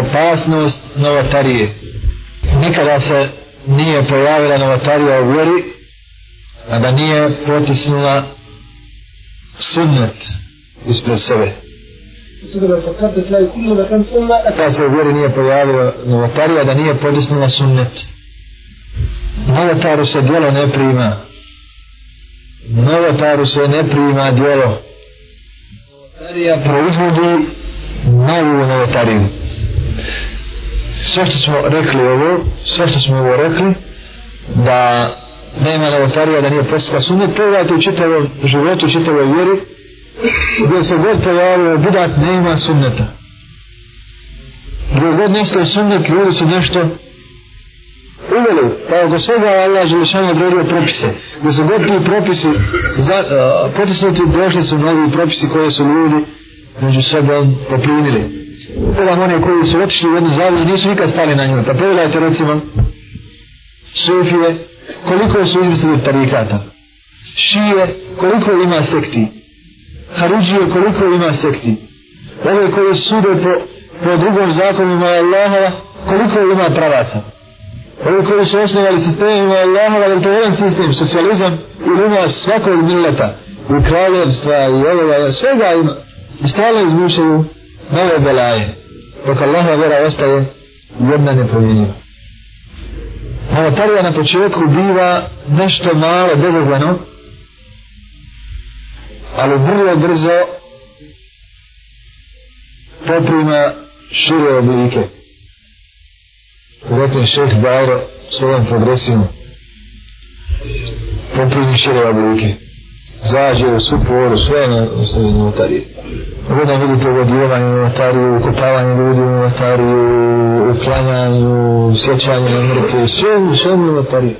opasnost novotarije. Nikada se nije pojavila novotarija u vjeri, a da nije potisnula sunnet ispred sebe. Kad se u vjeri nije pojavila novotarija, da nije potisnula sunnet. Novotaru se djelo ne prima. Novotaru se ne prima djelo. Novotarija proizvodi novu novotariju. Sve što smo rekli ovo, sve što smo ovo rekli, da nema novotarija, da nije postala sunnet, pogledajte u čitavom životu, u čitavoj vjeri, gdje se god pojavio bidat, ne ima sunneta. Gdje god nešto je sunnet, ljudi su nešto uveli, pa oko svega Allah Želešan odredio propise. Gdje su god ti propisi za, uh, potisnuti, došli su novi propisi koje su ljudi među sobom poprimili. Pogledam one koji su otišli u jednu zavlju, nisu nikad stali na nju. Pa pogledajte recimo, Sufije, koliko su izmislili tarikata. Šije, koliko ima sekti. Haruđije, koliko ima sekti. Ove koje sude po, po drugom zakonima Allahova, koliko ima pravaca. Ove koji su osnovali sistemima Allahova, je li to jedan sistem, socijalizam, i ima svakog mileta, i kraljevstva, i ovoga, svega ima. I stalno izmišljaju nove belaje. Dok Allahova vjera ostaje jedna nepromjenjiva. Ono Novotarija na početku biva nešto malo, bezazleno, ali vrlo brzo poprima šire oblike. Rekli šeh Bajro svojom progresijom poprimi šire oblike. Zađe u svu poru, sve na osnovi novotarije. Ovdje vidite uvodivanje u notariju, ukopavanje ljudi u notariju, uklanjanju, sjećanje na mrtve, sve, sve u notariju.